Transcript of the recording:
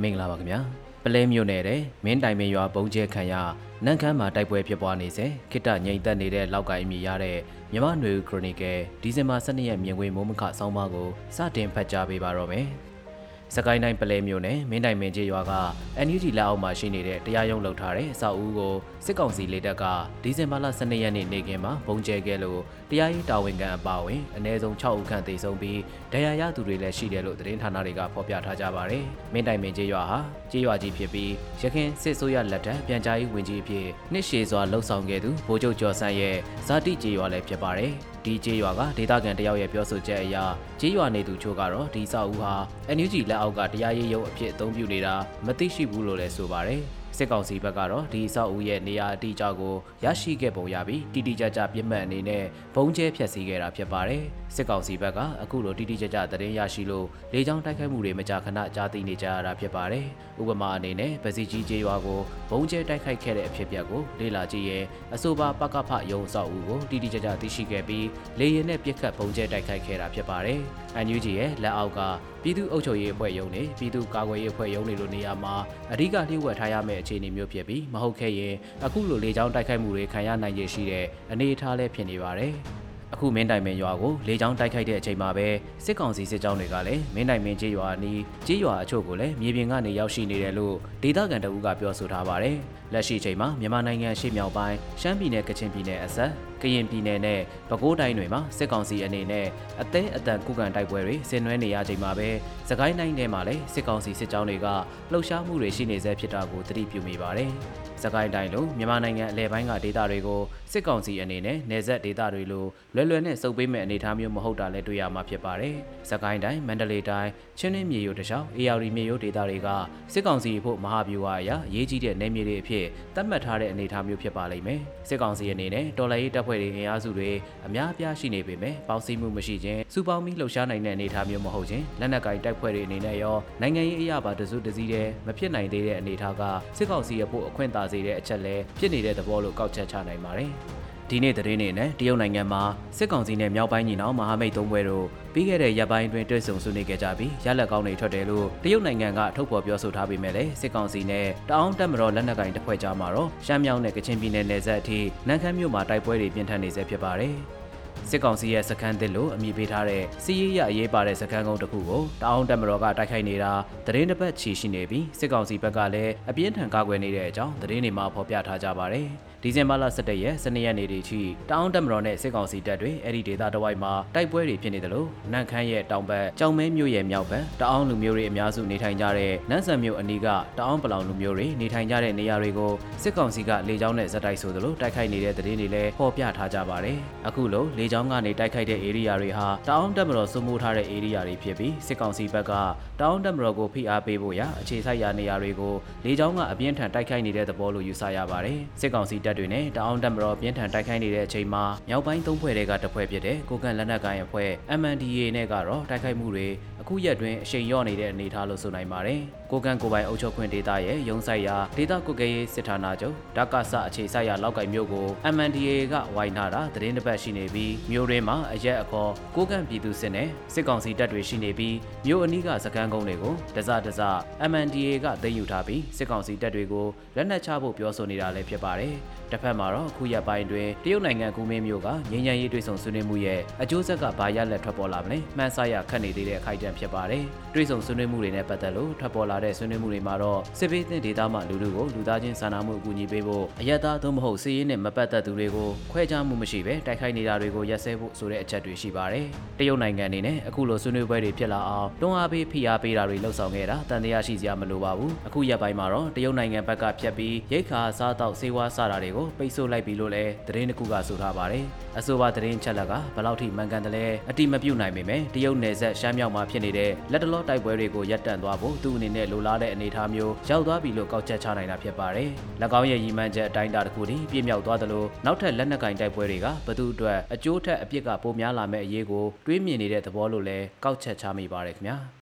မင်္ဂလာပါခင်ဗျာပလဲမြို့နယ်တဲ့မင်းတိုင်မင်းရွာဘုံကျဲခံရနန်းခမ်းမှာတိုက်ပွဲဖြစ်ပွားနေစေခိတ္တငြိမ်သက်နေတဲ့လောက်ကိုင်းမြည်ရတဲ့မြမနွေခရိုနီကယ်ဒီဇင်ဘာ12ရက်မြင်ကွင်းမိုးမခဆောင်းပါးကိုစတင်ဖတ်ကြားပေးပါတော့မယ် စကိုင်းတိုင်းပလဲမြို့နယ်မင်းတိုင်မင်းကျေးရွာက NUG လက်အောက်မှာရှိနေတဲ့တရားရုံးလုပ်ထားတဲ့အဆောက်အဦကိုစစ်ကောင်စီလက်ထက်ကဒီဇင်ဘာလ12ရက်နေ့နေ့ကင်းမှာပုံကျဲခဲ့လို့တရားရေးတာဝန်ခံအပါအဝင်အနည်းဆုံး6ဦးခန့်သေဆုံးပြီးဒဏ်ရာရသူတွေလည်းရှိတယ်လို့သတင်းဌာနတွေကဖော်ပြထားကြပါတယ်။မင်းတိုင်မင်းကျေးရွာဟာကျေးရွာကြီးဖြစ်ပြီးရခိုင်စစ်ဆိုးရလက်ထက်ပြန်ကြားရေးဝန်ကြီးအဖြစ်နှစ်ရှည်စွာလှုပ်ဆောင်ခဲ့သူဗိုလ်ချုပ်ကျော်ဆန်းရဲ့ဇာတိကျေးရွာလည်းဖြစ်ပါတယ်။ ဒီကျေးရွာကဒေသခံတယောက်ရဲ့ပြောဆိုချက်အရကျေးရွာနေသူချို့ကတော့ဒီဆောက်ဦးဟာ NUG လက်အောက်ကတရားရေးရုံးအဖြစ်အသုံးပြုနေတာမသိရှိဘူးလို့လည်းဆိုပါတယ်။ စစ်ကောင်စီဘက်ကတော့ဒီအဆောက်အဦရဲ့နေရာအတိအကျကိုရရှိခဲ့ပုံရပြီးတိတိကျကျပြစ်မှတ်အနေနဲ့ဘုံကျဲဖျက်ဆီးခဲ့တာဖြစ်ပါတယ်။စစ်ကောင်စီဘက်ကအခုလိုတိတိကျကျသတင်းရရှိလို့လေကြောင်းတိုက်ခိုက်မှုတွေမကြာခဏကြားသိနေကြရတာဖြစ်ပါတယ်။ဥပမာအနေနဲ့ဗစီကြီးကျေးရွာကိုဘုံကျဲတိုက်ခိုက်ခဲ့တဲ့အဖြစ်အပျက်ကိုလေ့လာကြည့်ရင်အဆိုပါပကဖရုံအဆောက်အဦကိုတိတိကျကျသိရှိခဲ့ပြီးလေရင်နဲ့ပြစ်ခတ်ဘုံကျဲတိုက်ခိုက်ခဲ့တာဖြစ်ပါတယ်။ NUG ရဲ့လက်အောက်ကပြည်သူ့အုပ်ချုပ်ရေးအဖွဲ့ရုံးနဲ့ပြည်သူ့ကာကွယ်ရေးအဖွဲ့ရုံးတွေလိုနေရာမှာအဓိကလျှို့ဝှက်ထားရမယ့်အခြေအနေမျိုးဖြစ်ပြီးမဟုတ်ခဲ့ရင်အခုလိုလေကြောင်းတိုက်ခိုက်မှုတွေခံရနိုင်ရရှိတဲ့အနေအထားလည်းဖြစ်နေပါတယ်။အခုမင်းတိုင်မင်းရွာကိုလေကြောင်းတိုက်ခိုက်တဲ့အချိန်မှာပဲစစ်ကောင်စီစစ်ကြောင်းတွေကလည်းမင်းတိုင်မင်းကျေးရွာအနီးကျေးရွာအချို့ကိုလည်းမြေပြင်ကနေရောက်ရှိနေတယ်လို့ဒေသခံတအူးကပြောဆိုထားပါတယ်။လက်ရှိအချိန်မှာမြန်မာနိုင်ငံရှေ့မြောက်ပိုင်းရှမ်းပြည်နယ်ကချင်ပြည်နယ်အစပ် ကရင်ပြည်နယ်နဲ့ပဲခူးတိုင်းတွေမှာစစ်ကောင်စီအနေနဲ့အသေးအတန်ကုကန်တိုက်ပွဲတွေဆင်နွှဲနေရချိန်မှာပဲစကိုင်းတိုင်းထဲမှာလည်းစစ်ကောင်စီစစ်ကြောင်းတွေကလှုပ်ရှားမှုတွေရှိနေဆဲဖြစ်တာကိုသတိပြုမိပါတယ်။စကိုင်းတိုင်းလိုမြန်မာနိုင်ငံအလဲပိုင်းကဒေသတွေကိုစစ်ကောင်စီအနေနဲ့နေဆက်ဒေသတွေလိုလွယ်လွယ်နဲ့စုပ်ပေးမဲ့အနေအထားမျိုးမဟုတ်တာလည်းတွေ့ရမှာဖြစ်ပါတယ်။စကိုင်းတိုင်းမန္တလေးတိုင်းချင်းရင်းမြေရိုးတခြားအေရီမြေရိုးဒေသတွေကစစ်ကောင်စီဖို့မဟာဗျူဟာအရာရေးကြီးတဲ့နယ်မြေတွေအဖြစ်သတ်မှတ်ထားတဲ့အနေအထားမျိုးဖြစ်ပါလိမ့်မယ်။စစ်ကောင်စီအနေနဲ့တော်လှန်ရေးတပ်ဖွဲ့တွေအင်အားစုတွေအများအပြားရှိနေပေမဲ့ပေါင်းစည်းမှုမရှိခြင်းစူပေါင်းပြီးလှုပ်ရှားနိုင်တဲ့အနေအထားမျိုးမဟုတ်ခြင်းလက်နက်ကိုင်တိုက်ဖွဲ့တွေအနေနဲ့ရောနိုင်ငံရေးအရာပါတစုတစည်းတည်းမဖြစ်နိုင်သေးတဲ့အနေအထားကစစ်ကောင်စီရဲ့ဖို့အခွင့်အာဏာစေတဲ့အချက်လဲဖြစ်နေတဲ့သဘောလို့ကောက်ချက်ချနိုင်ပါတယ် ဒီနေ့သတင်းနေနဲ့တရုတ်နိုင်ငံမှာစစ်ကောင်စီနဲ့မြောက်ပိုင်းညီနောင်မဟာမိတ်သုံးဘွဲတို့ပြီးခဲ့တဲ့ရက်ပိုင်းတွင်တွေ့ဆုံဆွေးနွေးခဲ့ကြပြီးရလက်ကောင်းတွေထွက်တယ်လို့တရုတ်နိုင်ငံကထုတ်ဖော်ပြောဆိုထားပေမဲ့လည်းစစ်ကောင်စီနဲ့တအောင်းတက်မတော်လက်နက်ကင်တစ်ဖွဲ့ကြားမှာတော့ရှမ်းမြောက်နဲ့ကချင်ပြည်နယ်နယ်စပ်အထိနန်းခမ်းမြို့မှာတိုက်ပွဲတွေပြင်းထန်နေဆဲဖြစ်ပါတယ်စစ်ကောင်စီရဲ့စခန်းသစ်လို့အမည်ပေးထားတဲ့စီးရီးရအရေးပါတဲ့စခန်းကုန်းတစ်ခုကိုတအောင်းတက်မတော်ကတိုက်ခိုက်နေတာသတင်းတစ်ပတ်ချီရှိနေပြီးစစ်ကောင်စီဘက်ကလည်းအပြင်းထန်ကာကွယ်နေတဲ့အကြောင်းသတင်းတွေမှာဖော်ပြထားကြပါတယ်။ ဒီဇင်ဘာလ17ရက်စနေရက်နေ့ထိတောင်တက်မတော်နဲ့စစ်ကောင်စီတပ်တွေအဲ့ဒီဒေသတဝိုက်မှာတိုက်ပွဲတွေဖြစ်နေတယ်လို့နန့်ခမ်းရဲ့တောင်ဘက်ကြောင်မဲမြို့ရဲ့မြောက်ဘက်တအောင်းလူမျိုးတွေအများစုနေထိုင်ကြတဲ့နန်းဆန်မြို့အနီးကတအောင်းပလောင်လူမျိုးတွေနေထိုင်ကြတဲ့နေရာတွေကိုစစ်ကောင်စီကလေကြောင်းနဲ့ဇက်တိုက်ဆိုသလိုတိုက်ခိုက်နေတဲ့သတင်းတွေလည်းပေါ်ပြထားကြပါတယ်။အခုလိုလေကြောင်းကနေတိုက်ခိုက်တဲ့ area တွေဟာတအောင်းတက်မတော်စိုးမိုးထားတဲ့ area တွေဖြစ်ပြီးစစ်ကောင်စီဘက်ကတအောင်းတက်မတော်ကိုဖိအားပေးဖို့ရအခြေစိုက်ရာနေရာတွေကိုလေကြောင်းကအပြင်းထန်တိုက်ခိုက်နေတဲ့သဘောလို့ယူဆရပါတယ်။စစ်ကောင်စီတပ်တွေနဲ့တအောင်းတပ်မတော်ပြင်းထန်တိုက်ခိုက်နေတဲ့အချိန်မှာမြောက်ပိုင်းသုံးဖွဲ့တွေကတစ်ဖွဲ့ဖြစ်တဲ့ကိုကန်လက်နက်ကိုင်အဖွဲ့ MNDAA နဲ့ကတော့တိုက်ခိုက်မှုတွေအခုရက်တွင်အရှိန်လျော့နေတဲ့အနေအထားလို့ဆိုနိုင်ပါတယ်။ ကိုကန်ကိုပိုင်အုပ်ချုပ်ခွင့်ဒေသရဲ့ရုံးဆိုင်ရာဒေသကုတ်ကရေးစစ်ဌာနချုပ်ဓာကဆအခြေဆိုင်ရာလောက်ကိုင်မြို့ကို MNDAA ကဝိုင်းထားတာသတင်းတစ်ပတ်ရှိနေပြီးမြို့ရင်းမှာအရက်အခေါ်ကိုကန်ပြည်သူစစ်နဲ့စစ်ကောင်စီတပ်တွေရှိနေပြီးမြို့အနီးကစကန်းကုန်းတွေကိုတစတစ MNDAA ကသိမ်းယူထားပြီးစစ်ကောင်စီတပ်တွေကိုလက်နက်ချဖို့ပြောဆိုနေတာလည်းဖြစ်ပါတယ်။တစ်ဖက်မှာတော့အခုရက်ပိုင်းတွင်တရုတ်နိုင်ငံကူမင်းမြို့ကငင်းညံရေးတွေ့ဆုံဆွေးနွေးမှုရဲ့အကျိုးဆက်ကဘာရလက်ထွက်ပေါ်လာမလဲမှန်းဆရခတ်နေသေးတဲ့အခိုက်အတန့်ဖြစ်ပါတယ်။တွေ့ဆုံဆွေးနွေးမှုတွေနဲ့ပတ်သက်လို့ထွက်ပေါ်လာတဲ့ဆွေးနွေးမှုတွေမှာတော့စစ်ပေးတဲ့ဒေသမှလူလူကိုလူသားချင်းစာနာမှုအကူအညီပေးဖို့အယက်သားသို့မဟုတ်စီးရင်နဲ့မပတ်သက်သူတွေကိုခွဲခြားမှုမရှိဘဲတိုက်ခိုက်နေတာတွေကိုရက်စဲဖို့ဆိုတဲ့အချက်တွေရှိပါတယ်။တရုတ်နိုင်ငံအနေနဲ့အခုလိုဆွေးနွေးပွဲတွေဖြစ်လာအောင်တွန်းအားပေးဖိအားပေးတာတွေလှုပ်ဆောင်ခဲ့တာတန်တရားရှိစရာမလိုပါဘူး။အခုရက်ပိုင်းမှာတော့တရုတ်နိုင်ငံဘက်ကဖြတ်ပြီးရိတ်ခါစားတောက်စေဝါစားတာတွေကိုပိတ်ဆို့လိုက်ပြီလို့လည်းသတင်းတစ်ခုကဆိုထားပါတယ်။အဆိုပါသတင်းချက်လက်ကဘယ်လောက်ထိမှန်ကန်တယ်လဲအတိမပြုတ်နိုင်ပေမဲ့တရုတ်နယ်စပ်ရှမ်းမြောက်မှာဖြစ်နေတဲ့လက်တလောတိုက်ပွဲတွေကိုရပ်တန့်သွားဖို့သူ့အနေနဲ့လိုလားတဲ့အနေအထားမျိုးရောက်သွားပြီလို့ကောက်ချက်ချနိုင်တာဖြစ်ပါတယ်။၎င်းရဲ့ရည်မှန်းချက်အတိုင်းအတာတစ်ခုတည်းပြည့်မြောက်သွားသလိုနောက်ထပ်လက်နက်ကင်တိုက်ပွဲတွေကဘသူအတွက်အကျိုးထက်အပြစ်ကပိုများလာမဲ့အရေးကိုတွေးမြင်နေတဲ့သဘောလို့လည်းကောက်ချက်ချမိပါတယ်ခင်ဗျာ။